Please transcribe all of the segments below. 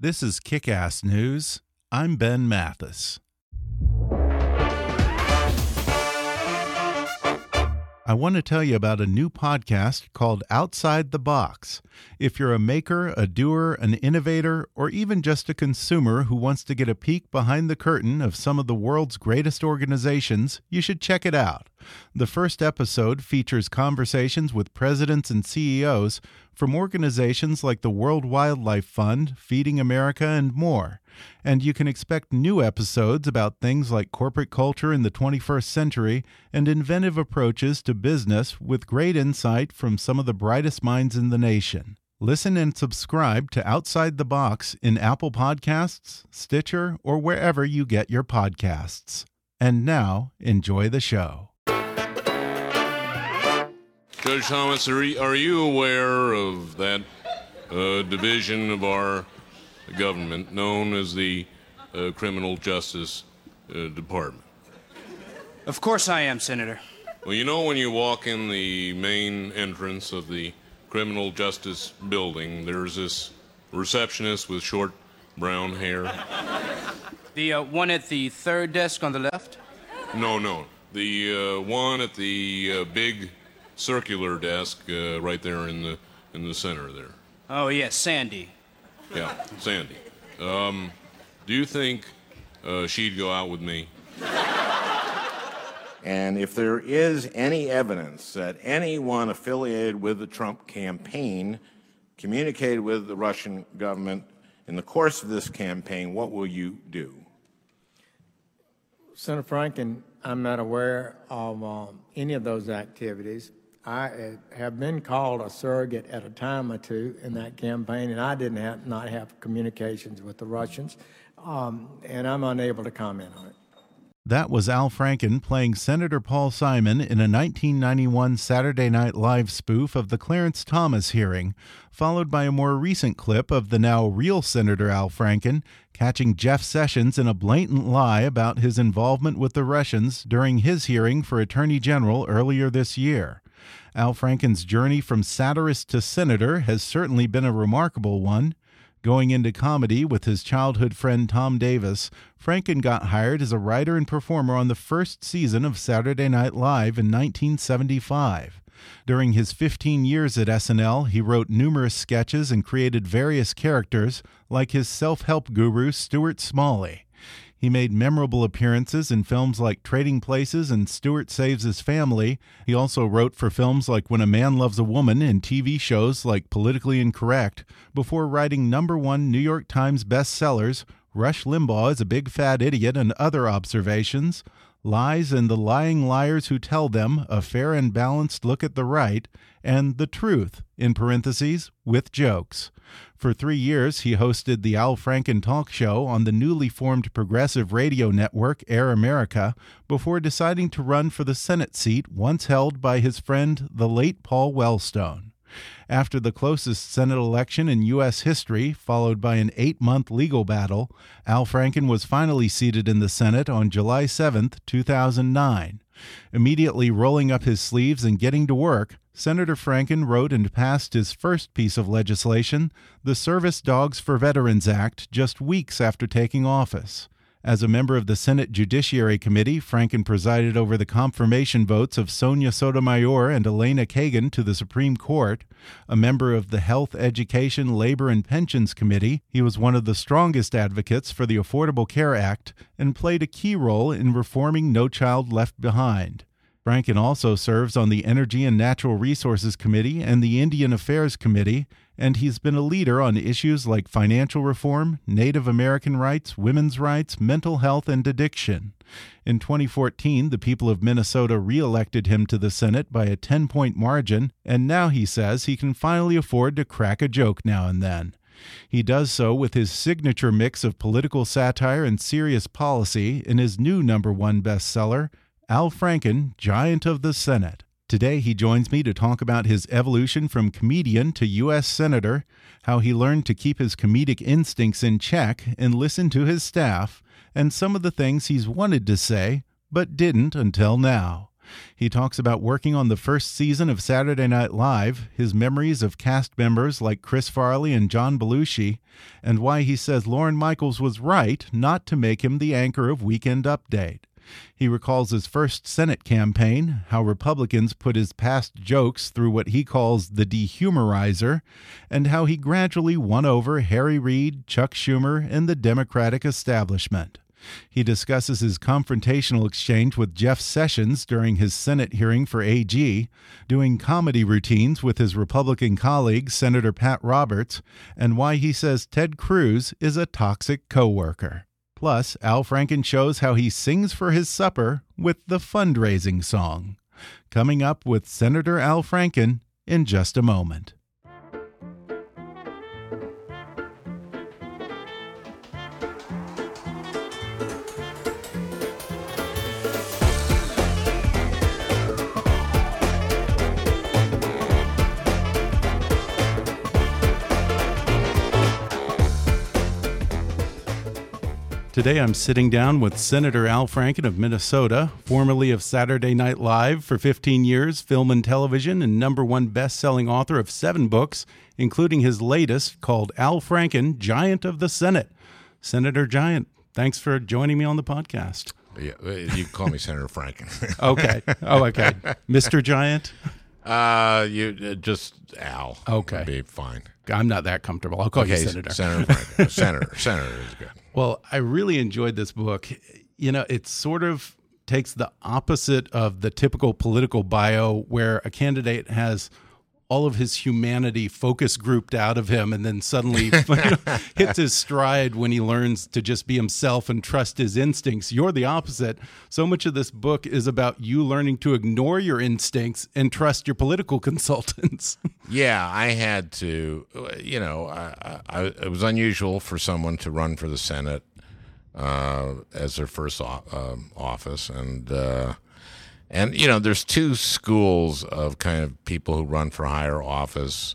This is Kick-Ass News. I'm Ben Mathis. I want to tell you about a new podcast called Outside the Box. If you're a maker, a doer, an innovator, or even just a consumer who wants to get a peek behind the curtain of some of the world's greatest organizations, you should check it out. The first episode features conversations with presidents and CEOs from organizations like the World Wildlife Fund, Feeding America, and more. And you can expect new episodes about things like corporate culture in the 21st century and inventive approaches to business with great insight from some of the brightest minds in the nation. Listen and subscribe to Outside the Box in Apple Podcasts, Stitcher, or wherever you get your podcasts. And now, enjoy the show. Judge Thomas, are you, are you aware of that uh, division of our government known as the uh, Criminal Justice uh, Department? Of course I am, Senator. Well, you know, when you walk in the main entrance of the Criminal Justice Building, there's this receptionist with short brown hair. The uh, one at the third desk on the left? No, no. The uh, one at the uh, big circular desk uh, right there in the in the center there. Oh, yes, Sandy. Yeah, Sandy. Um, do you think uh, she'd go out with me? And if there is any evidence that anyone affiliated with the Trump campaign communicated with the Russian government in the course of this campaign, what will you do? Senator Franken, I'm not aware of um, any of those activities. I uh, have been called a surrogate at a time or two in that campaign, and I didn't have, not have communications with the Russians, um, and I'm unable to comment on it. That was Al Franken playing Senator Paul Simon in a 1991 Saturday Night Live spoof of the Clarence Thomas hearing, followed by a more recent clip of the now real Senator Al Franken catching Jeff Sessions in a blatant lie about his involvement with the Russians during his hearing for Attorney General earlier this year. Al Franken's journey from satirist to senator has certainly been a remarkable one. Going into comedy with his childhood friend Tom Davis, Franken got hired as a writer and performer on the first season of Saturday Night Live in 1975. During his 15 years at SNL, he wrote numerous sketches and created various characters, like his self help guru Stuart Smalley. He made memorable appearances in films like Trading Places and Stuart Saves His Family. He also wrote for films like When a Man Loves a Woman and TV shows like Politically Incorrect, before writing number one New York Times bestsellers Rush Limbaugh is a Big Fat Idiot and Other Observations, Lies and the Lying Liars Who Tell Them, A Fair and Balanced Look at the Right, and The Truth, in parentheses, with jokes. For three years, he hosted the Al Franken Talk Show on the newly formed progressive radio network Air America before deciding to run for the Senate seat once held by his friend, the late Paul Wellstone. After the closest Senate election in U.S. history, followed by an eight month legal battle, Al Franken was finally seated in the Senate on July 7, 2009. Immediately rolling up his sleeves and getting to work, Senator Franken wrote and passed his first piece of legislation, the Service Dogs for Veterans Act, just weeks after taking office. As a member of the Senate Judiciary Committee, Franken presided over the confirmation votes of Sonia Sotomayor and Elena Kagan to the Supreme Court. A member of the Health, Education, Labor, and Pensions Committee, he was one of the strongest advocates for the Affordable Care Act and played a key role in reforming No Child Left Behind. Franken also serves on the Energy and Natural Resources Committee and the Indian Affairs Committee, and he's been a leader on issues like financial reform, Native American rights, women's rights, mental health, and addiction. In 2014, the people of Minnesota re-elected him to the Senate by a 10-point margin, and now he says he can finally afford to crack a joke now and then. He does so with his signature mix of political satire and serious policy in his new number one bestseller, Al Franken, Giant of the Senate. Today, he joins me to talk about his evolution from comedian to U.S. Senator, how he learned to keep his comedic instincts in check and listen to his staff, and some of the things he's wanted to say, but didn't until now. He talks about working on the first season of Saturday Night Live, his memories of cast members like Chris Farley and John Belushi, and why he says Lorne Michaels was right not to make him the anchor of Weekend Update. He recalls his first Senate campaign, how Republicans put his past jokes through what he calls the dehumorizer, and how he gradually won over Harry Reid, Chuck Schumer, and the Democratic establishment. He discusses his confrontational exchange with Jeff Sessions during his Senate hearing for AG, doing comedy routines with his Republican colleague, Senator Pat Roberts, and why he says Ted Cruz is a toxic coworker. Plus, Al Franken shows how he sings for his supper with the fundraising song. Coming up with Senator Al Franken in just a moment. Today I'm sitting down with Senator Al Franken of Minnesota, formerly of Saturday Night Live for 15 years, film and television, and number one best selling author of seven books, including his latest called Al Franken, Giant of the Senate. Senator Giant, thanks for joining me on the podcast. Yeah, uh, you call me Senator Franken. okay. Oh, okay. Mr. Giant? Uh, you uh, just Al. Okay. Be fine. I'm not that comfortable. I'll call okay, you Senator. Senator Franken. Senator. Senator is good. Well, I really enjoyed this book. You know, it sort of takes the opposite of the typical political bio where a candidate has all of his humanity focus grouped out of him and then suddenly hits his stride when he learns to just be himself and trust his instincts. You're the opposite. So much of this book is about you learning to ignore your instincts and trust your political consultants. yeah, I had to, you know, I, I, it was unusual for someone to run for the Senate uh, as their first o- um, office. And, uh, and, you know, there's two schools of kind of people who run for higher office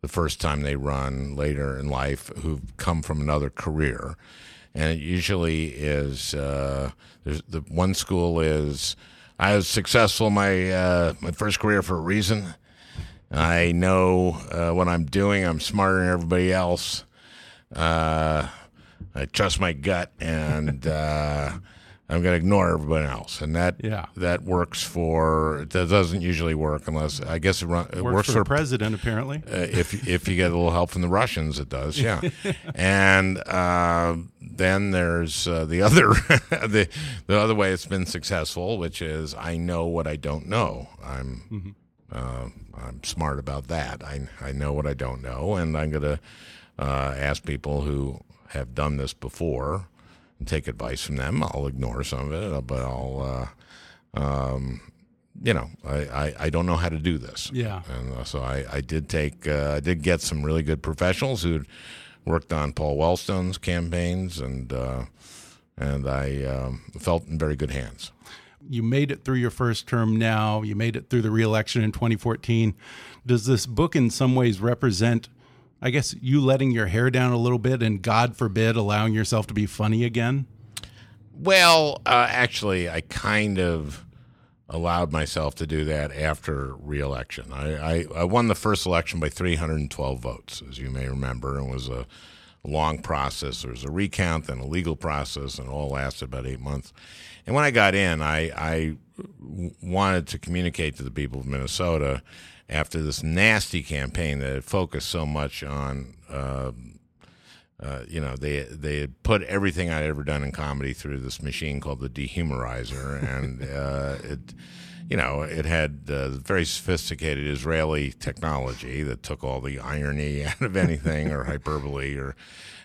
the first time they run later in life who've come from another career. And it usually is uh, there's the one school is I was successful in my uh, my first career for a reason. I know uh, what I'm doing. I'm smarter than everybody else. Uh, I trust my gut, and uh, I'm going to ignore everybody else, and that yeah. that works for. That doesn't usually work unless I guess it, run, it works, works, for, the president apparently. Uh, if if you get a little help from the Russians, it does. Yeah, and uh, then there's uh, the other the the other way it's been successful, which is I know what I don't know. I'm. Mm-hmm. I'm smart about that. I I know what I don't know, and I'm going to uh, ask people who have done this before and take advice from them. I'll ignore some of it, but I'll, uh, um, you know, I, I, I, don't know how to do this. Yeah. And uh, so I, I did take, uh, I did get some really good professionals who worked on Paul Wellstone's campaigns, and uh, and I um, felt in very good hands. You made it through your first term now. You made it through the reelection in 2014. Does this book in some ways represent I guess you letting your hair down a little bit and God forbid allowing yourself to be funny again? Well, uh, actually, I kind of allowed myself to do that after reelection. I, I, I won the first election by 312 votes, as you may remember, and was a long process. There was a recount, then a legal process, and it all lasted about eight months. And when I got in, I, I wanted to communicate to the people of Minnesota after this nasty campaign that focused so much on. Uh, uh, you know, they they had put everything I'd ever done in comedy through this machine called the dehumorizer, and uh, it, you know, it had uh, very sophisticated Israeli technology that took all the irony out of anything or hyperbole or,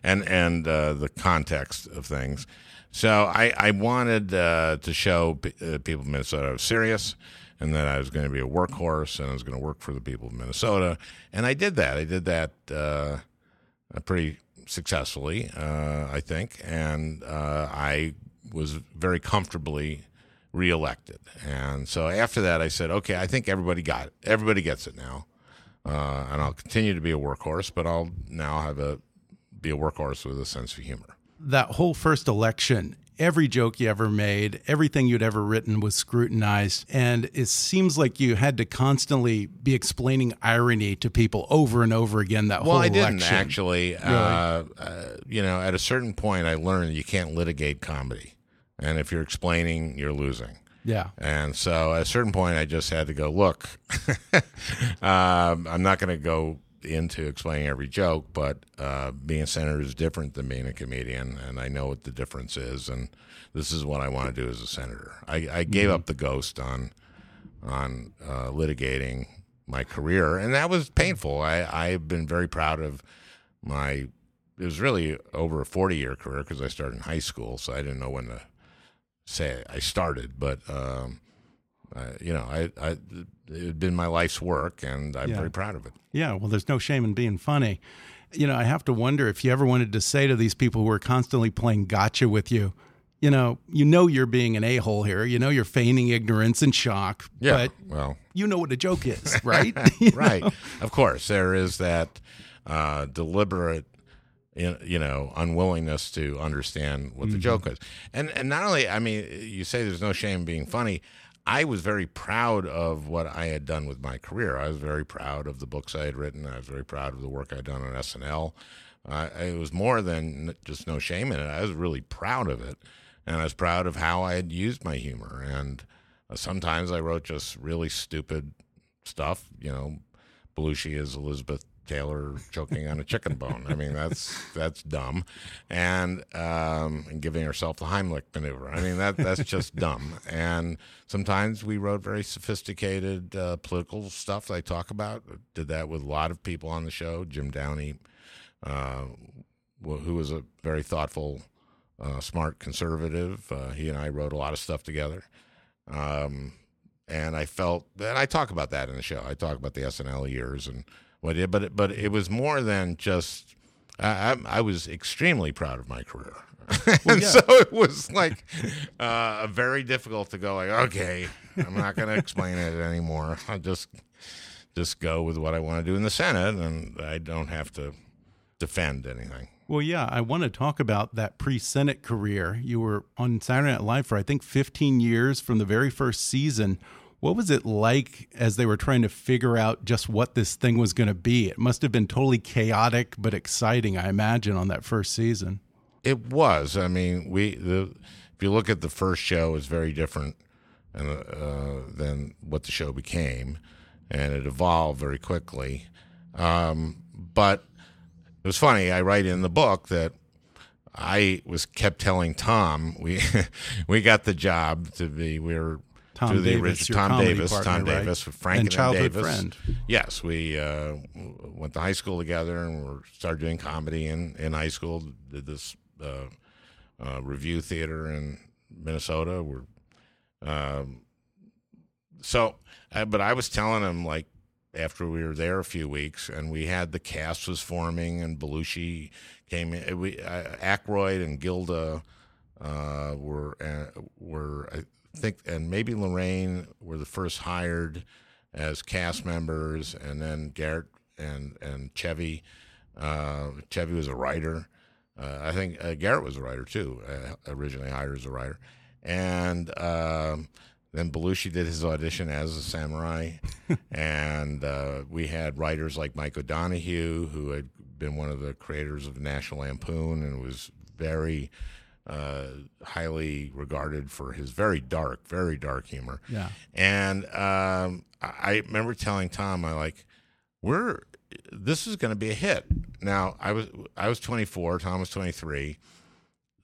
and and uh, the context of things. So I I wanted uh, to show p- people of Minnesota I was serious and that I was going to be a workhorse and I was going to work for the people of Minnesota. And I did that. I did that uh, pretty successfully, uh, I think, and uh, I was very comfortably reelected. And so after that, I said, okay, I think everybody got it. Everybody gets it now, uh, and I'll continue to be a workhorse, but I'll now have a be a workhorse with a sense of humor. That whole first election, every joke you ever made, everything you'd ever written was scrutinized. And it seems like you had to constantly be explaining irony to people over and over again that well, whole I didn't actually. Really? Uh, uh, you know, at a certain point, I learned you can't litigate comedy. And if you're explaining, you're losing. Yeah. And so at a certain point, I just had to go, look, um, I'm not going to go into explaining every joke, but uh, being a senator is different than being a comedian, and I know what the difference is, and this is what I want to do as a senator. I, I gave Mhm. up the ghost on on uh, litigating my career, and that was painful. I I've been very proud of my. It was really over a forty year career because I started in high school, so I didn't know when to say I started, but. Um, uh, you know, I, I it had been my life's work, and I'm Yeah. very proud of it. Yeah, well, there's no shame in being funny. You know, I have to wonder if you ever wanted to say to these people who are constantly playing gotcha with you, you know, you know you're being an a hole here. You know you're feigning ignorance and shock. Yeah, But well, you know what a joke is, right? Right. know? Of course, there is that uh, deliberate, you know, unwillingness to understand what the Mhm. joke is, and and not only, I mean, you say there's no shame in being funny. I was very proud of what I had done with my career. I was very proud of the books I had written. I was very proud of the work I'd done on SNL. Uh, it was more than just no shame in it. I was really proud of it, and I was proud of how I had used my humor. And uh, sometimes I wrote just really stupid stuff. You know, Belushi is Elizabeth Taylor choking on a chicken bone. I mean, that's that's dumb, and um, and giving herself the Heimlich maneuver. I mean, that that's just dumb. And sometimes we wrote very sophisticated uh, political stuff. that I talk about. Did that with a lot of people on the show. Jim Downey, uh, who was a very thoughtful, uh, smart conservative. Uh, he and I wrote a lot of stuff together. Um, and I felt, and I talk about that in the show. I talk about the SNL years and what it, but it, but it was more than just. I, I, I was extremely proud of my career, and yeah. so it was like uh, very difficult to go like, okay, I'm not going to explain it anymore. I'll just just go with what I want to do in the Senate, and I don't have to defend anything. Well, yeah, I want to talk about that pre Senate career. You were on Saturday Night Live for, I think, 15 years from the very first season. What was it like as they were trying to figure out just what this thing was going to be? It must have been totally chaotic but exciting, I imagine, on that first season. It was. I mean, we the if you look at the first show, it's very different and, uh, than what the show became, and it evolved very quickly. Um, but it was funny. I write in the book that I was kept telling Tom we we got the job to be we were Tom to the Davis, original Tom Davis, Tom right? Davis, Frank And and, childhood Davis. friend. Yes, we uh, went to high school together and we started doing comedy in, in high school. Did this uh, uh, revue theater in Minnesota. We're um, so, uh, but I was telling him like after we were there a few weeks and we had the cast was forming and Belushi came in. We uh, Aykroyd and Gilda uh, were uh, were I think and maybe Laraine were the first hired as cast members, and then Garrett and and Chevy. Uh, Chevy was a writer. Uh, I think uh, Garrett was a writer too. Uh, originally hired as a writer, and um, then Belushi did his audition as a samurai, and uh, we had writers like Mike O'Donoghue who had been one of the creators of National Lampoon and was very uh, highly regarded for his very dark, very dark humor. Yeah. And um, I remember telling Tom, I like, we're this is going to be a hit. Now I was I was 24, Tom was 23.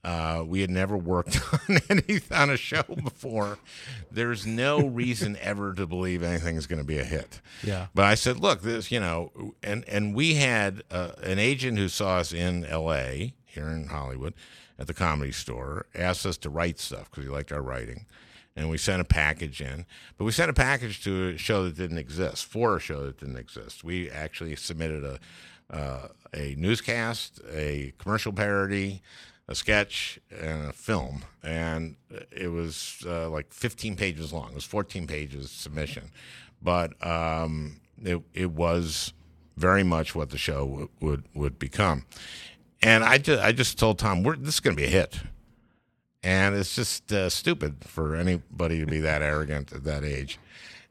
Uh, we had never worked on any on a show before. There's no reason ever to believe anything is going to be a hit. Yeah. But I said, look, this, you know, and and we had uh, an agent who saw us in L.A. here in Hollywood at the Comedy Store asked us to write stuff because he liked our writing, and we sent a package in. But we sent a package to a show that didn't exist for a show that didn't exist. We actually submitted a uh, a newscast, a commercial parody, a sketch, and a film, and it was uh, like 15 pages long. It was 14 pages submission, but um, it it was very much what the show w- would would become. And I just I just told Tom, We're, this is going to be a hit, and it's just uh, stupid for anybody to be that arrogant at that age.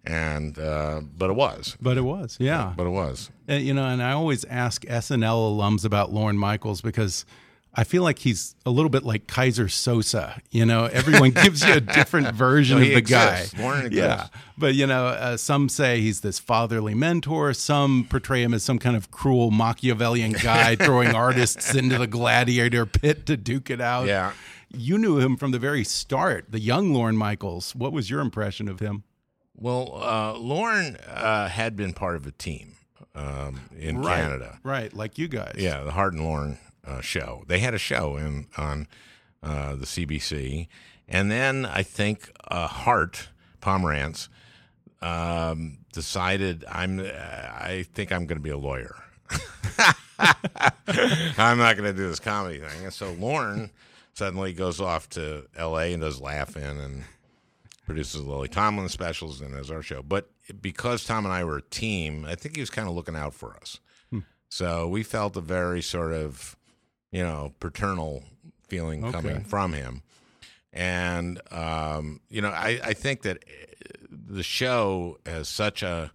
And uh, but it was, But it was, yeah. but it was. Uh, you know, and I always ask SNL alums about Lorne Michaels because I feel like he's a little bit like Keyser Söze. You know, everyone gives you a different version of the exists. guy. Lorne yeah, but you know, uh, some say he's this fatherly mentor. Some portray him as some kind of cruel Machiavellian guy throwing artists into the gladiator pit to duke it out. Yeah. You knew him from the very start, the young Lorne Michaels. What was your impression of him? Well, uh, Lorne uh, had been part of a team um, in right, Canada. right? Like you guys. Yeah, the Hart and Lorne uh, show. They had a show in on uh, the CBC, and then I think uh, Hart Pomerantz um, decided I'm. I think I'm going to be a lawyer. I'm not going to do this comedy thing, and so Lorne suddenly goes off to L.A. and does Laugh-In and produces Lily Tomlin specials and as our show. But because Tom and I were a team, I think he was kind of looking out for us. So we felt a very sort of, you know, paternal feeling Okay. coming from him. And, um, you know, I, I think that uh, the show has such a,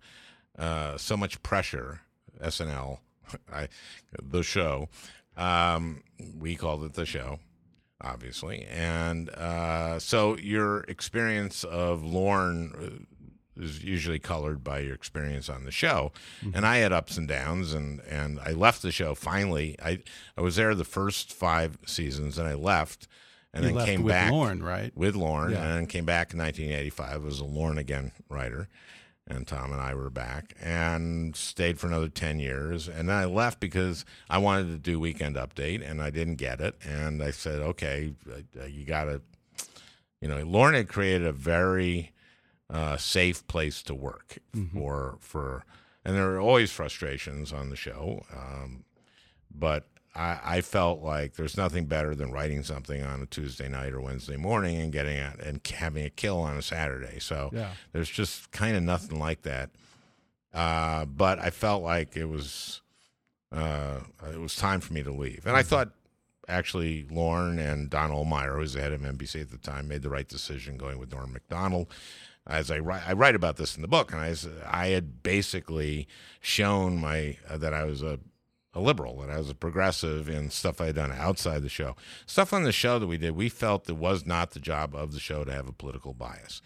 uh, so much pressure, SNL, I, the show. Um, we called it the show obviously. And uh, so your experience of Lorne uh, is usually colored by your experience on the show. Mm-hmm. And I had ups and downs, and, and I left the show finally. I, I was there the first five seasons, and I left. And You then left came with back Lorne, right? With Lorne, Yeah. and then came back in 1985. as a Lorne again writer, and Tom and I were back, and stayed for another 10 years. And then I left because I wanted to do Weekend Update, and I didn't get it. And I said, okay, you got to, you know, Lorne had created a very uh, safe place to work for for, and there are always frustrations on the show, um, but I, I felt like there's nothing better than writing something on a Tuesday night or Wednesday morning and getting it and having a kill on a Saturday. So Yeah. there's just kind of nothing like that. Uh, but I felt like it was uh, it was time for me to leave, and I thought actually Lorne and Don Ohlmeyer, who was the head of NBC at the time, made the right decision going with Norm Macdonald. As I write, I write about this in the book, and I, I had basically shown my uh, that I was a, a liberal, that I was a progressive in stuff I had done outside the show. Stuff on the show that we did, we felt it was not the job of the show to have a political bias.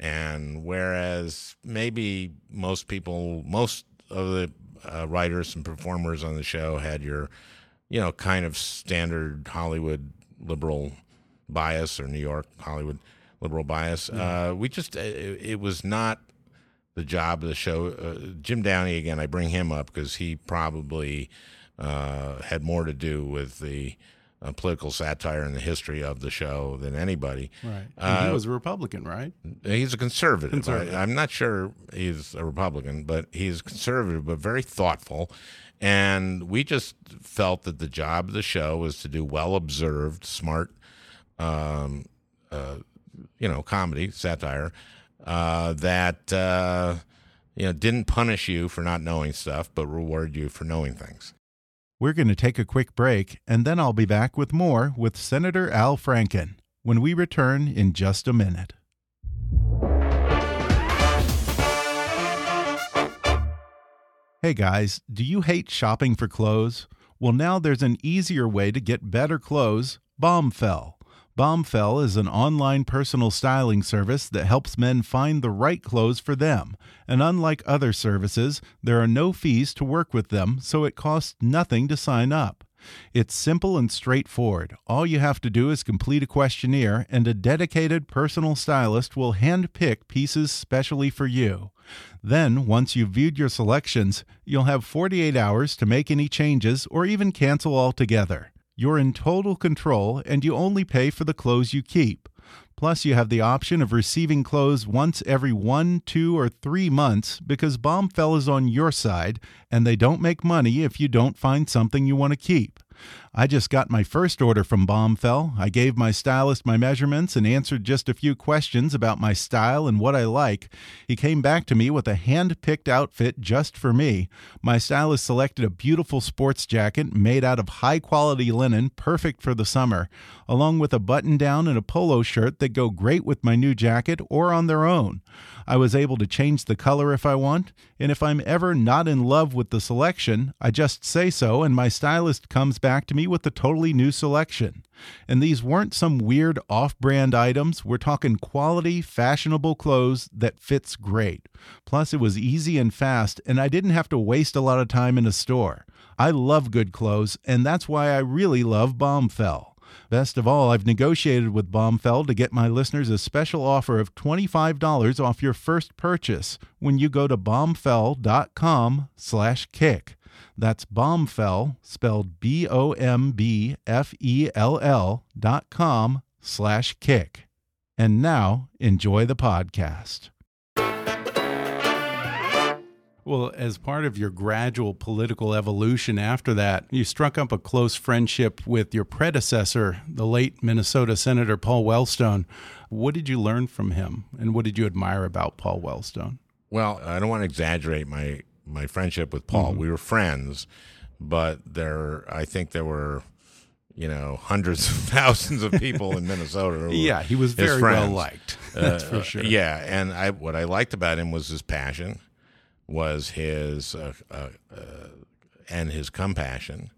And whereas maybe most people, most of the uh, writers and performers on the show had your, you know, kind of standard Hollywood liberal bias or New York Hollywood liberal bias. Uh, we just, it, it was not the job of the show. Uh, Jim Downey, again, I bring him up because he probably uh, had more to do with the uh, political satire and the history of the show than anybody. Right. He Uh, was a Republican, right? He's a conservative. Conservative. I, am not sure he's a Republican, but he's conservative, but very thoughtful. And we just felt that the job of the show was to do well observed, smart, um, uh, you know, comedy, satire uh, that uh, you know didn't punish you for not knowing stuff, but reward you for knowing things. We're going to take a quick break, and then I'll be back with more with Senator Al Franken when we return in just a minute. Hey guys, do you hate shopping for clothes? Well, now there's an easier way to get better clothes Bombfell. Bombfell is an online personal styling service that helps men find the right clothes for them. And unlike other services, there are no fees to work with them, so it costs nothing to sign up. It's simple and straightforward. All you have to do is complete a questionnaire, and a dedicated personal stylist will handpick pieces specially for you. Then, once you've viewed your selections, you'll have 48 hours to make any changes or even cancel altogether. You're in total control and you only pay for the clothes you keep. Plus, you have the option of receiving clothes once every one, two, or three months because Bombfell is on your side and they don't make money if you don't find something you want to keep. I just got my first order from Bombfell. I gave my stylist my measurements and answered just a few questions about my style and what I like. He came back to me with a hand picked outfit just for me. My stylist selected a beautiful sports jacket made out of high quality linen, perfect for the summer, along with a button down and a polo shirt that go great with my new jacket or on their own. I was able to change the color if I want, and if I'm ever not in love with the selection, I just say so, and my stylist comes back to me with a totally new selection. And these weren't some weird off brand items. We're talking quality, fashionable clothes that fits great. Plus, it was easy and fast, and I didn't have to waste a lot of time in a store. I love good clothes, and that's why I really love Bombfell. Best of all, I've negotiated with Bombfell to get my listeners a special offer of $25 off your first purchase when you go to bombfell.com slash kick. That's Bombfell, spelled B-O-M-B-F-E-L-L dot com slash kick. And now, enjoy the podcast. Well, as part of your gradual political evolution after that, you struck up a close friendship with your predecessor, the late Minnesota Senator Paul Wellstone. What did you learn from him, and what did you admire about Paul Wellstone? Well, I don't want to exaggerate my my friendship with Paul. Mhm. We were friends, but there, I think there were, you know, hundreds of thousands of people in Minnesota. who Yeah, he was very well liked. That's for sure. Yeah, and I what I liked about him was his passion, was his uh, uh, uh, and his compassion,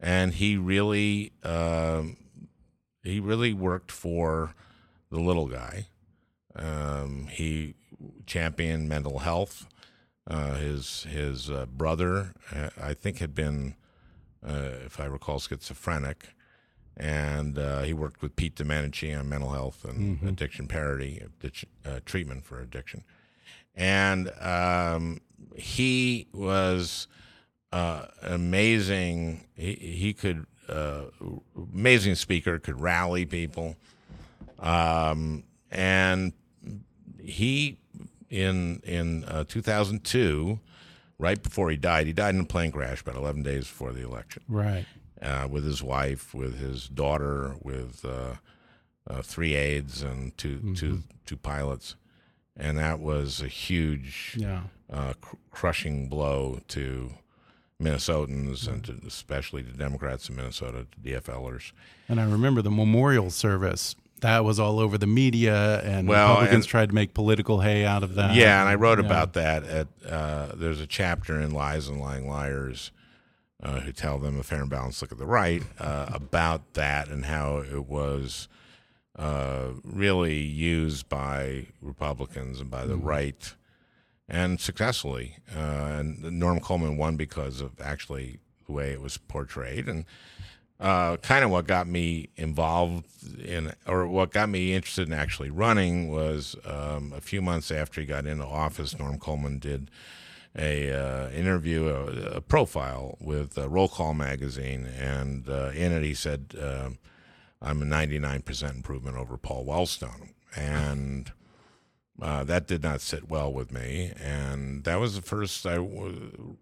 and he really um, he really worked for the little guy. Um, he championed mental health. Uh, his his uh, brother, uh, I think, had been, uh, if I recall, schizophrenic, and uh, he worked with Pete Domenici on mental health and Mhm. addiction parity, uh, treatment for addiction, and um, he was uh, amazing. He he could uh, amazing speaker, could rally people, um, and he in in uh, 2002, right before he died, he died in a plane crash about 11 days before the election. Right. Uh, with his wife, with his daughter, with uh, uh, three aides and 2 two two pilots, and that was a huge, Yeah. uh, cr- crushing blow to Minnesotans and to, especially to Democrats in Minnesota, to DFLers. And I remember the memorial service. That was all over the media, and Well, Republicans and- tried to make political hay out of that. Yeah, and I wrote Yeah. about that. At uh, there's a chapter in Lies and Lying Liars uh, who tell them a fair and balanced look at the right uh, about that and how it was uh, really used by Republicans and by the Mhm. right, and successfully. Uh, and Norm Coleman won because of actually the way it was portrayed and. Uh, kind of what got me involved in, or what got me interested in actually running was um, a few months after he got into office, Norm Coleman did a uh, interview, a, a profile with uh, Roll Call magazine, and uh, in it he said, um "I'm a 99% improvement over Paul Wellstone," and uh, that did not sit well with me, and that was the first I w-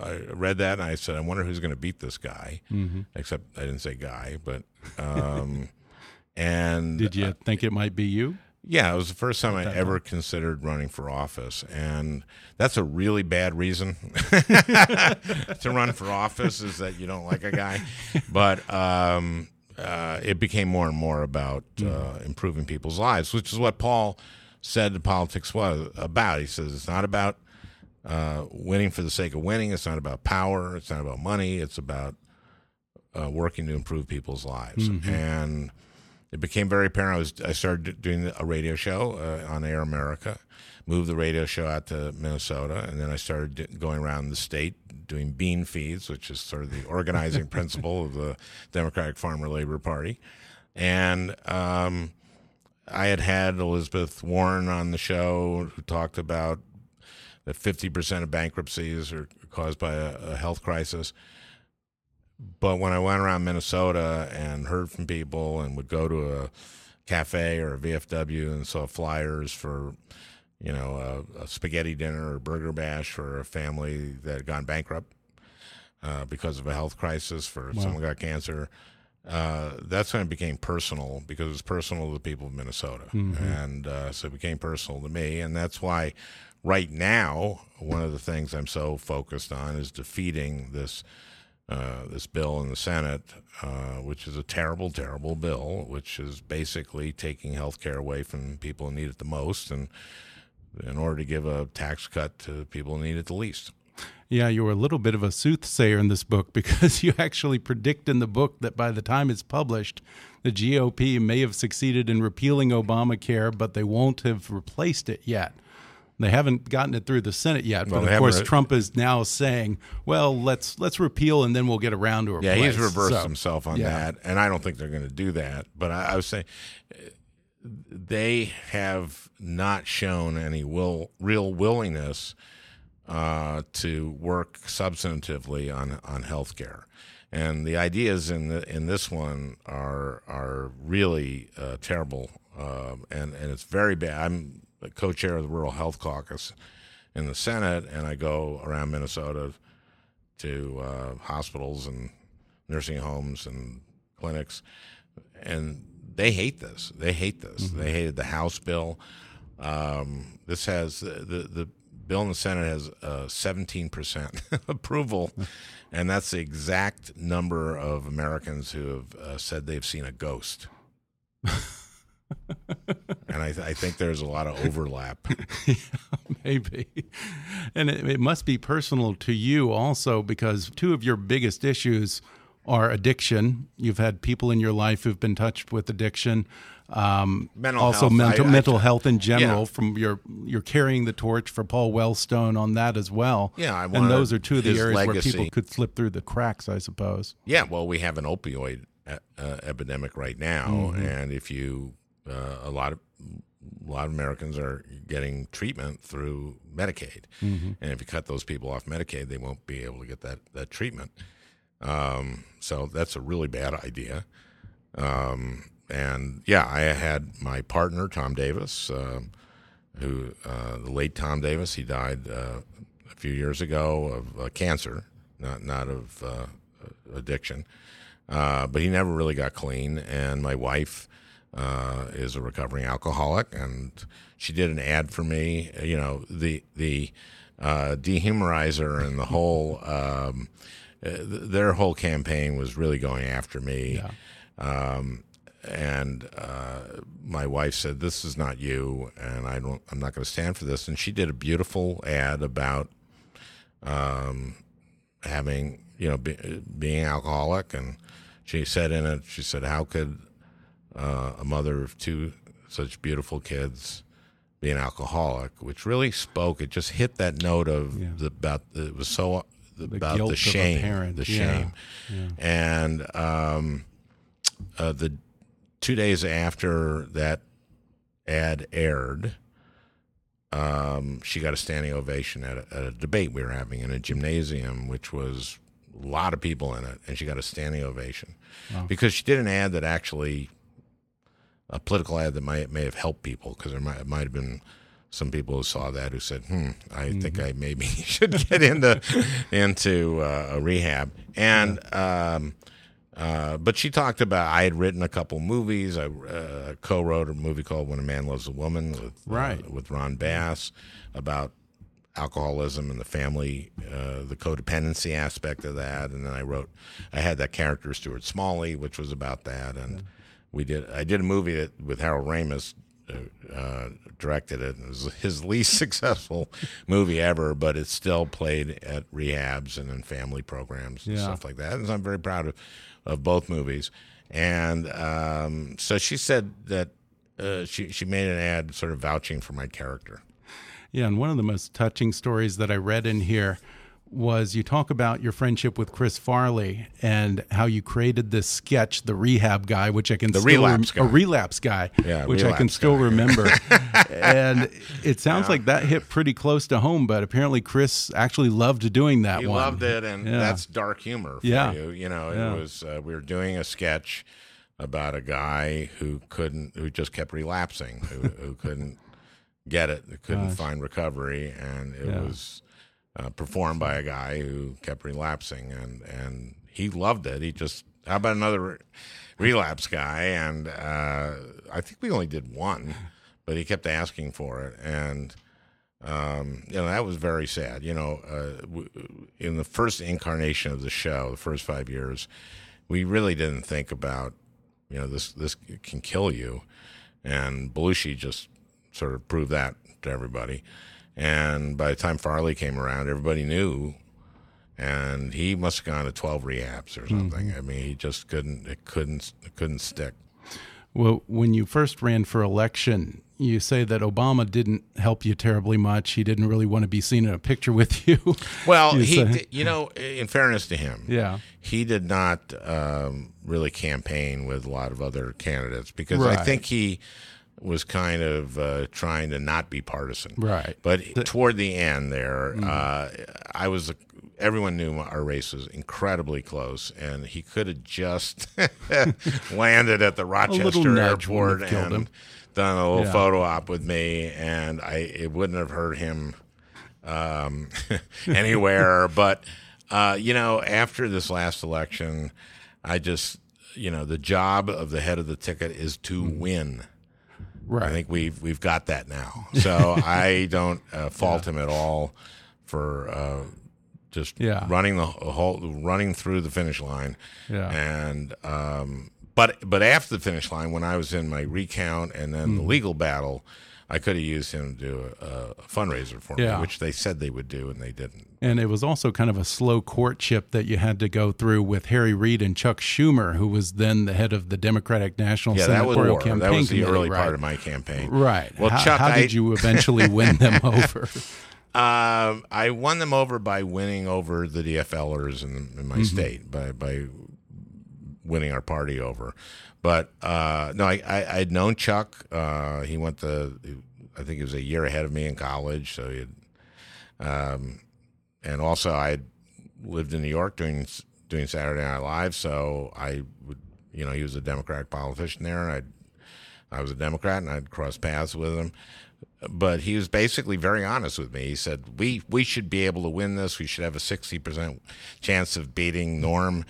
I read that and I said, I wonder who's going to beat this guy. Mhm. Except I didn't say guy, but um, and Did you think it might be you? yeah, it was the first time I ever considered running for office, and that's a really bad reason to run for office is that you don't like a guy. But um, uh, it became more and more about uh, improving people's lives, which is what Paul said the politics was about. He says it's not about uh, winning for the sake of winning. It's not about power. It's not about money. It's about uh, working to improve people's lives, Mhm. and it became very apparent. I was I started doing a radio show uh, on Air America, moved the radio show out to Minnesota, and then I started d- going around the state doing bean feeds, which is sort of the organizing principle of the Democratic Farmer Labor Party, and. Um, I had had Elizabeth Warren on the show who talked about that 50% of bankruptcies are caused by a, a health crisis. But when I went around Minnesota and heard from people and would go to a cafe or a VFW and saw flyers for, you know, a, a spaghetti dinner or burger bash for a family that had gone bankrupt uh, because of a health crisis, for Wow. someone got cancer. Uh, that's when it became personal because it was personal to the people of Minnesota, Mhm. and uh, so it became personal to me, and that's why right now one of the things I'm so focused on is defeating this uh, this bill in the Senate, uh, which is a terrible, terrible bill, which is basically taking health care away from people who need it the most, and in order to give a tax cut to people who need it the least. Yeah, you were a little bit of a soothsayer in this book because you actually predict in the book that by the time it's published, the GOP may have succeeded in repealing Obamacare, but they won't have replaced it yet. They haven't gotten it through the Senate yet, Well, but of course haven't- Trump is now saying, "Well, let's let's repeal and then we'll get around to it." Yeah, he's reversed So, himself on yeah. that, and I don't think they're going to do that. But I, I was saying uh, they have not shown any will, real willingness uh, to work substantively on on healthcare. And the ideas in the, in this one are are really uh, terrible, um, and and it's very bad. I'm the co-chair of the Rural Health Caucus in the Senate, and I go around Minnesota to uh, hospitals and nursing homes and clinics, and they hate this. They hate this. They hated the House bill. Um, this has the, the the bill in the Senate has seventeen percent approval, and that's the exact number of Americans who have uh, said they've seen a ghost. and I, th- I think there's a lot of overlap. Maybe. And it, it must be personal to you also because two of your biggest issues are addiction. You've had people in your life who've been touched with addiction. Um, Mental also health. mental I- I- mental health in general. Yeah. From your you're carrying the torch for Paul Wellstone on that as well. Yeah, I and those are two of the areas where people could slip through the cracks, I suppose. Yeah, well, we have an opioid uh, uh, epidemic right now, Mhm. and if you, uh, a lot of a lot of Americans are getting treatment through Medicaid, Mhm. and if you cut those people off Medicaid, they won't be able to get that that treatment. Um, so that's a really bad idea. Um, and yeah, I had my partner Tom Davis, uh, who uh, the late Tom Davis. He died uh, a few years ago of uh, cancer, not not of uh, addiction. Uh, but he never really got clean. And my wife uh, is a recovering alcoholic, and she did an ad for me. You know, the the uh, dehumorizer and the whole um, th- their whole campaign was really going after me. Um, and uh, my wife said, "This is not you," and I don't. I'm not going to stand for this. And she did a beautiful ad about um, having you know be, being alcoholic, and she said in it, she said, "How could uh, a mother of two such beautiful kids be an alcoholic?" Which really spoke. It just hit that note of the, about it was so about guilt the of a shame, the yeah, shame, yeah. and um, uh, the two days after that ad aired, um, she got a standing ovation at a, at a debate we were having in a gymnasium, which was a lot of people in it, and she got a standing ovation Wow. because she did an ad that actually a political ad that might may have helped people because there might, might have been some people who saw that who said, "Hmm, I think I maybe should get into into uh, a rehab." And um, uh, but she talked about I had written a couple movies. I uh, co-wrote a movie called "When a Man Loves a Woman" with uh, Right. with Ron Bass about alcoholism and the family, uh, the codependency aspect of that. And then I wrote, I had that character Stuart Smalley, which was about that. And we did, I did a movie that, with Harold Ramis uh, directed it. It was his least successful movie ever, but it still played at rehabs and in family programs and Yeah. stuff like that. And I'm very proud of, of both movies. And um, so she said that uh, she she made an ad sort of vouching for my character. Yeah, and one of the most touching stories that I read in here was you talk about your friendship with Chris Farley and how you created this sketch, the rehab guy, which I can The still relapse guy. a relapse guy, Yeah, which I can still guy. remember. and it sounds like that hit pretty close to home, but apparently Chris actually loved doing that He one. loved it, and Yeah. that's dark humor for Yeah. you. You know, it was uh, we were doing a sketch about a guy who couldn't, who just kept relapsing, who, who couldn't get it, who couldn't Gosh. find recovery, and it Yeah. was uh, performed by a guy who kept relapsing, and and he loved it. He just, how about another re- relapse guy? And uh, I think we only did one, but he kept asking for it, and um, you know that was very sad. You know, uh, w- in the first incarnation of the show, the first five years, we really didn't think about, you know, this this can kill you, and Belushi just sort of proved that to everybody. And by the time Farley came around, everybody knew, and he must have gone to twelve rehabs or something. I mean, he just couldn't. It couldn't. It couldn't stick. Well, when you first ran for election, you say that Obama didn't help you terribly much. He didn't really want to be seen in a picture with you. Well, You he, you know, in fairness to him, Yeah. he did not um, really campaign with a lot of other candidates because I think he was kind of uh, trying to not be partisan. Right. But toward the end, there, Mm-hmm. uh, I was. Everyone knew our race was incredibly close, and he could have just landed at the Rochester airport and him. done a little Yeah. photo op with me, and I it wouldn't have hurt him um, anywhere. but uh, you know, after this last election, I just you know the job of the head of the ticket is to win. Right. I think we've we've got that now. So I don't uh, fault him at all for uh, just Yeah. running the whole running through the finish line. Yeah. And um, but but after the finish line, when I was in my recount and then Mm. the legal battle, I could have used him to do a, a fundraiser for Yeah. me, which they said they would do, and they didn't. And it was also kind of a slow courtship that you had to go through with Harry Reid and Chuck Schumer, who was then the head of the Democratic National Yeah, that was Senatorial war. Campaign That was the early right? part of my campaign. Right. Well, how, Chuck, how I- did you eventually win them over? Um, I won them over by winning over the DFLers in, in my Mhm. state by by winning our party over. But uh, no, I, I I'd known Chuck. Uh, he went to I think he was a year ahead of me in college. So he, had, um, and also I lived in New York doing doing Saturday Night Live. So I would you know he was a Democratic politician there, I I was a Democrat, and I'd cross paths with him but he was basically very honest with me. He said, "We we should be able to win this. We should have a sixty percent chance of beating Norm."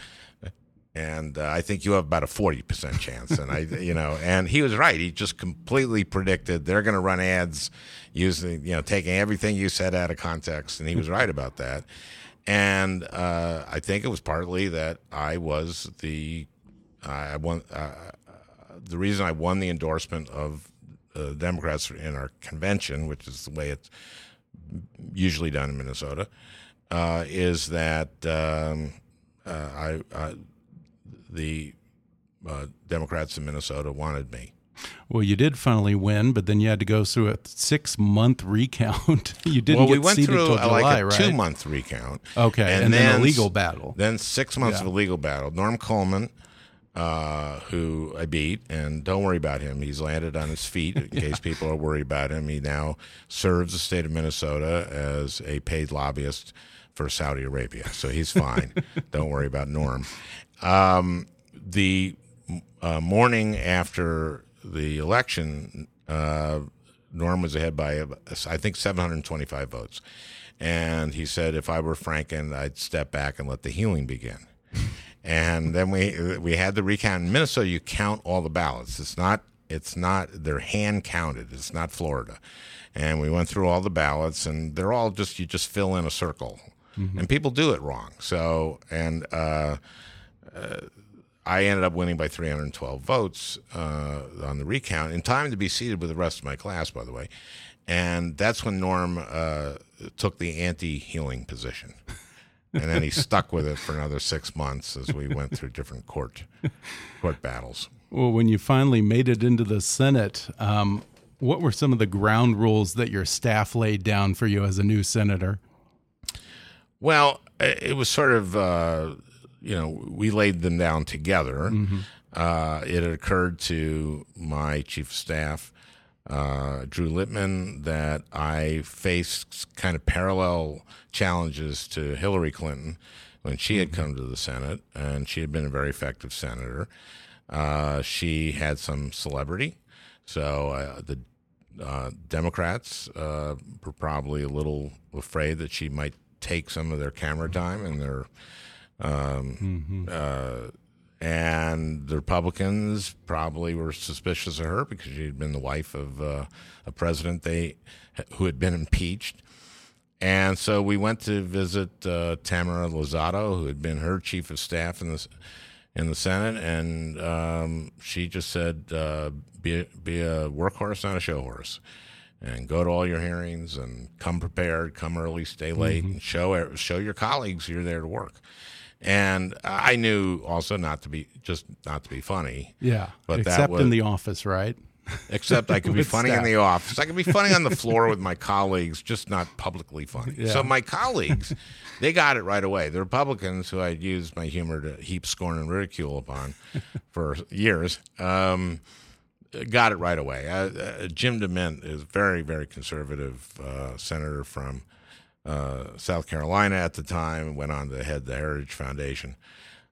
And uh, I think you have about a forty percent chance, and I, you know, and he was right. He just completely predicted they're going to run ads using, you know, taking everything you said out of context, and he was right about that. And uh, I think it was partly that I was the, I won, uh, the reason I won the endorsement of uh, Democrats in our convention, which is the way it's usually done in Minnesota, uh, is that um, uh, I uh, the uh, Democrats in Minnesota wanted me. Well, you did finally win, but then you had to go through a six month recount. you didn't well, we went through uh, July, like a right? two month recount. Okay, and then a s- legal battle. Then six months Yeah. of a legal battle. Norm Coleman, uh, who I beat, and don't worry about him. He's landed on his feet in case people are worried about him. He now serves the state of Minnesota as a paid lobbyist for Saudi Arabia, so he's fine. don't worry about Norm. Um, the uh, morning after the election, uh, Norm was ahead by, I think, 725 votes. And he said, if I were Franken, I'd step back and let the healing begin. and then we we had the recount in Minnesota. You count all the ballots. It's not it's not they're hand counted. It's not Florida. And we went through all the ballots, and they're all just you just fill in a circle, Mhm. and people do it wrong. So and uh, uh, I ended up winning by 312 votes uh, on the recount in time to be seated with the rest of my class, by the way. And that's when Norm uh, took the anti healing position. and then he stuck with it for another six months as we went through different court court battles. Well, when you finally made it into the Senate, um, what were some of the ground rules that your staff laid down for you as a new senator? Well, it was sort of, uh, you know, we laid them down together. Mm -hmm. uh, it occurred to my chief of staff, uh, Drew Littman, that I faced kind of parallel challenges to Hillary Clinton when she had mm-hmm. come to the Senate, and she had been a very effective senator. Uh, she had some celebrity, so uh, the uh, Democrats uh, were probably a little afraid that she might take some of their camera time and their um, mm-hmm. uh, and the Republicans probably were suspicious of her because she had been the wife of uh, a president they who had been impeached. And so we went to visit uh, Tamera Luzzatto, who had been her chief of staff in the in the Senate, and um, she just said, uh, "Be be a workhorse, not a show horse." and go to all your hearings and come prepared, come early, stay late, mm-hmm. and show show your colleagues you're there to work. And I knew also not to be just not to be funny. Yeah, but except was, in the office, right? Except I could be funny staff. in the office. I could be funny on the floor with my colleagues, just not publicly funny. Yeah. So my colleagues, they got it right away. The Republicans, who I'd used my humor to heap scorn and ridicule upon for years. Um, got it right away. Uh, uh, Jim DeMint is very, very conservative uh, senator from uh, South Carolina at the time. Went on to head the Heritage Foundation.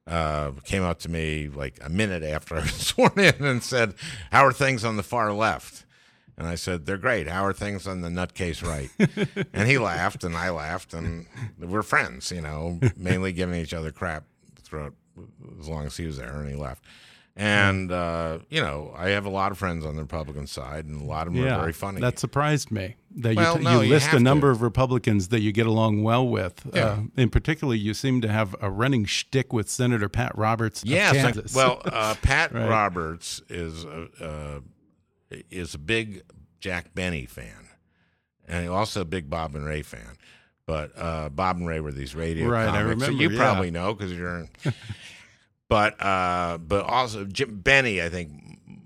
Uh, came up to me like a minute after I was sworn in and said, "How are things on the far left?" And I said, "They're great. How are things on the nutcase right?" and he laughed, and I laughed, and we're friends. You know, mainly giving each other crap throughout as long as he was there, and he left. And uh, you know, I have a lot of friends on the Republican side, and a lot of them yeah, are very funny. That surprised me that well, you, no, you list you a number to. of Republicans that you get along well with. Yeah. Uh, in particular, you seem to have a running shtick with Senator Pat Roberts. Yes, like, well, uh, Pat right. Roberts is a, uh, is a big Jack Benny fan, and also a big Bob and Ray fan. But uh, Bob and Ray were these radio right, comics I remember, that you yeah. probably know because you're. But uh, but also Jim Benny, I think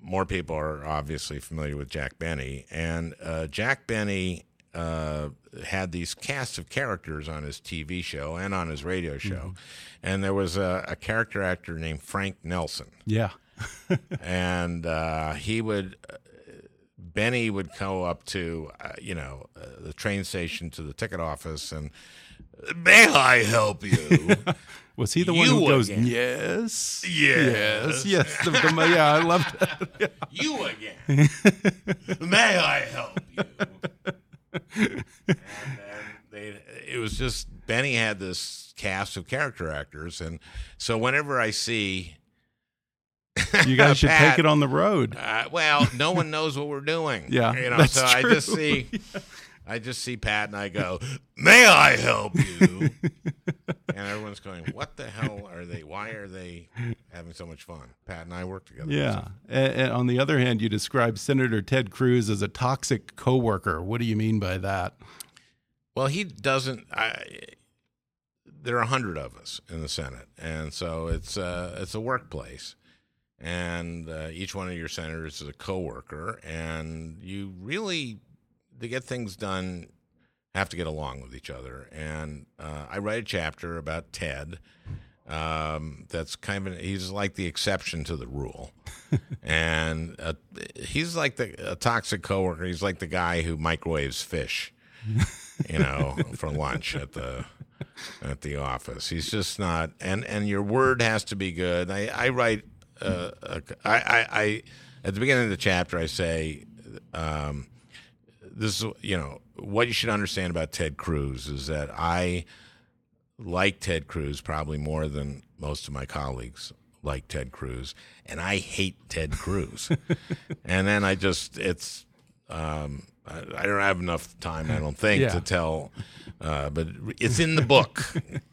more people are obviously familiar with Jack Benny, and uh, Jack Benny uh, had these cast of characters on his TV show and on his radio show, mm-hmm. and there was a, a, character actor named Frank Nelson. Yeah, and uh, he would. Uh, Benny would go up to, uh, you know, the train station to the ticket office and, may I help you? Was he the one who goes, yes, yes, yes, yes? The, the, yeah, I loved that. Yeah. You again. May I help you? and then they, it was just Benny had this cast of character actors, and so whenever I see. you guys should Pat, take it on the road. Uh, well, no one knows what we're doing. Yeah, you know. so true. I just see, I just see Pat and I go, "May I help you?" and everyone's going, "What the hell are they? Why are they having so much fun?" Pat and I work together. Yeah. And, and on the other hand, you describe Senator Ted Cruz as a toxic coworker. What do you mean by that? Well, he doesn't. I, there are a hundred of us in the Senate, and so it's uh, it's a workplace, and uh, each one of your senators is a coworker, and you really to get things done have to get along with each other. And uh, I write a chapter about Ted. Um, that's kind of he's like the exception to the rule, and uh, he's like the a toxic coworker. He's like the guy who microwaves fish, you know, for lunch at the at the office. He's just not, and and your word has to be good. I I write, uh, a, I, I I at the beginning of the chapter I say. Um, this is you know what you should understand about Ted Cruz is that I like Ted Cruz probably more than most of my colleagues like Ted Cruz, and I hate Ted Cruz. and then I just it's Um, I, I don't have enough time, I don't think, Yeah. to tell. Uh, but it's in the book.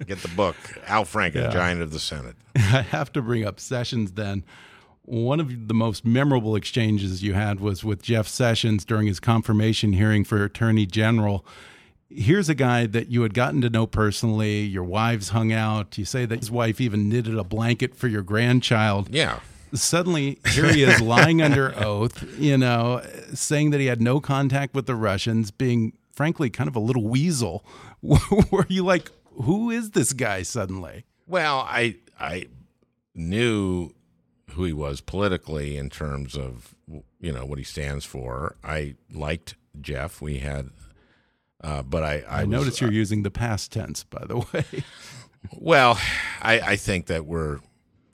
Get the book. Al Franken, Yeah. Giant of the Senate. I have to bring up Sessions then. One of the most memorable exchanges you had was with Jeff Sessions during his confirmation hearing for Attorney General. Here's a guy that you had gotten to know personally. Your wives hung out. You say that his wife even knitted a blanket for your grandchild. Yeah. Suddenly, here he is lying under oath, you know, saying that he had no contact with the Russians, being frankly kind of a little weasel. Were you like, who is this guy suddenly? Well, I I knew who he was politically in terms of you know what he stands for. I liked Jeff. We had, uh, but I I, I, was- notice you're using the past tense, by the way. Well, I, I think that we're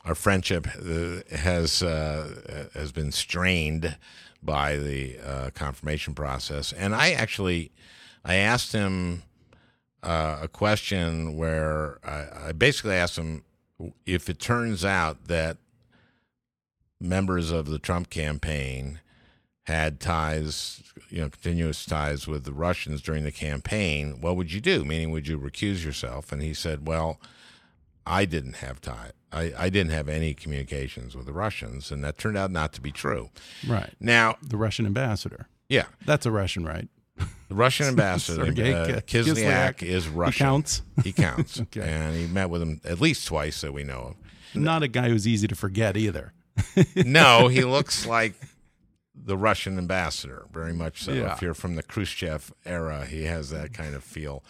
our friendship uh, has uh, has been strained by the uh, confirmation process, and I actually I asked him uh, a question where I, I basically asked him if it turns out that members of the Trump campaign had ties, you know, continuous ties with the Russians during the campaign, what would you do? Meaning, would you recuse yourself? And he said, well, I didn't have tie. I, I didn't have any communications with the Russians, and that turned out not to be true. right. Now, The Russian ambassador. yeah, That's a Russian, right? the Russian ambassador Sergei uh, Kislyak Kislyak. is He Russian. counts? He counts. Okay. And he met with him at least twice that we know of. Not a guy who's easy to forget either. no, he looks like the Russian ambassador, very much so. Yeah. If you're from the Khrushchev era, he has that kind of feel.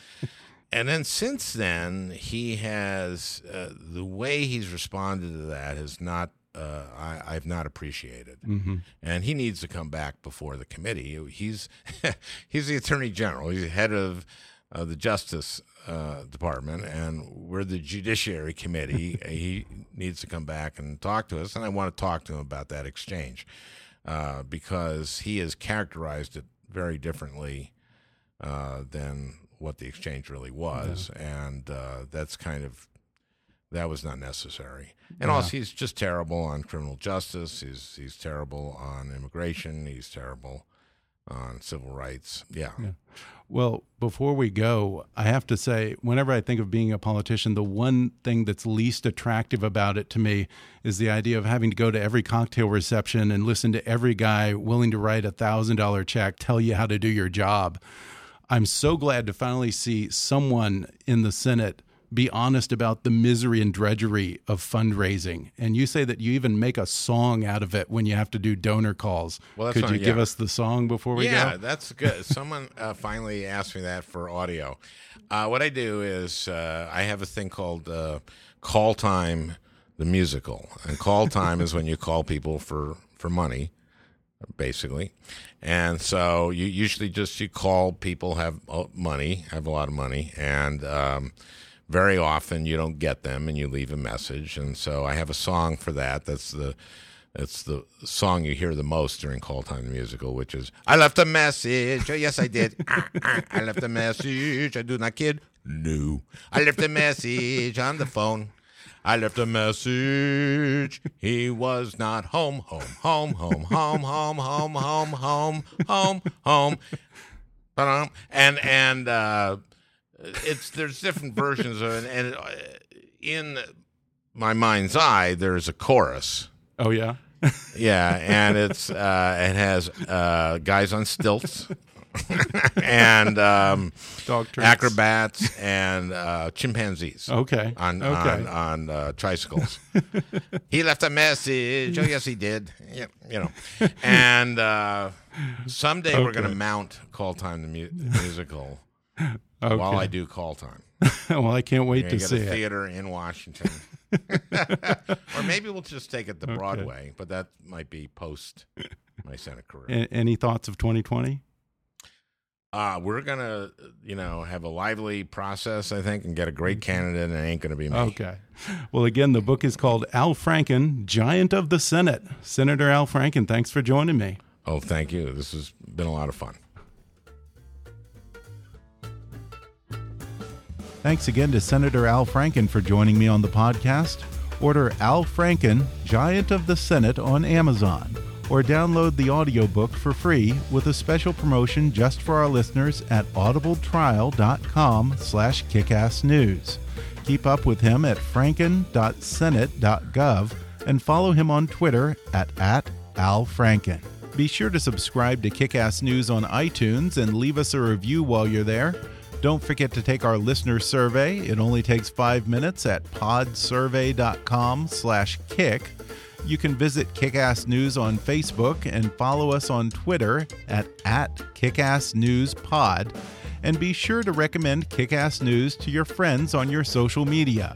and then since then, he has uh, the way he's responded to that has not. Uh, I, I've not appreciated, Mm-hmm. and he needs to come back before the committee. He's he's the attorney general. He's the head of uh, the Justice uh, Department, and we're the Judiciary Committee. he needs to come back and talk to us, and I want to talk to him about that exchange uh, because he has characterized it very differently uh, than what the exchange really was, and uh, that's kind of that was not necessary. And Yeah. also, he's just terrible on criminal justice. He's he's terrible on immigration. He's terrible on civil rights. Yeah. Well, before we go, I have to say, whenever I think of being a politician, the one thing that's least attractive about it to me is the idea of having to go to every cocktail reception and listen to every guy willing to write a thousand dollar check tell you how to do your job. I'm so glad to finally see someone in the Senate be honest about the misery and drudgery of fundraising. And you say that you even make a song out of it when you have to do donor calls. Well, that's Could you give us the song before we yeah, go? that's good. Someone uh, finally asked me that for audio. Uh, what I do is uh, I have a thing called uh, call time, the musical, and call time is when you call people for for money, basically. And so you usually just you call people have uh, money, have a lot of money, and um, very often you don't get them, and you leave a message. And so I have a song for that. That's the it's the song you hear the most during Call Time the Musical, which is I left a message. Oh, yes, I did. Ah, ah, I left a message. I do not kid. No. I left a message on the phone. I left a message. He was not home, home, home, home, home, home, home, home, home, home, home. And and uh, it's there's different versions of it, and uh, in my mind's eye, there's a chorus. Oh, yeah? Yeah, and it's uh, it has uh, guys on stilts and um, acrobats and uh, chimpanzees. Okay. on Okay. on, on uh, tricycles. he left a message. Oh yes, he did. Yeah, you know. And uh, someday we're going to mount Call Time the mu- musical Okay. while I do Call Time. well, I can't wait to see a it. theater in Washington. or maybe we'll just take it to Broadway, but that might be post my Senate career. Any thoughts of 2020? Uh, we're gonna, you know, have a lively process, I think, and get a great candidate, and it ain't gonna be me. Okay. Well, again, the book is called Al Franken, Giant of the Senate. Senator Al Franken, thanks for joining me. Oh, thank you. This has been a lot of fun. Thanks again to Senator Al Franken for joining me on the podcast. Order Al Franken, Giant of the Senate on Amazon. or download the audiobook for free with a special promotion just for our listeners at audibletrial.com slash kickassnews. Keep up with him at franken.senate.gov and follow him on Twitter at, at alfranken. Be sure to subscribe to Kickass News on iTunes and leave us a review while you're there. Don't forget to take our listener survey. It only takes five minutes at podsurvey.com slash kick. You can visit Kickass News on Facebook and follow us on Twitter at, at KickassNewsPod. And be sure to recommend Kickass News to your friends on your social media.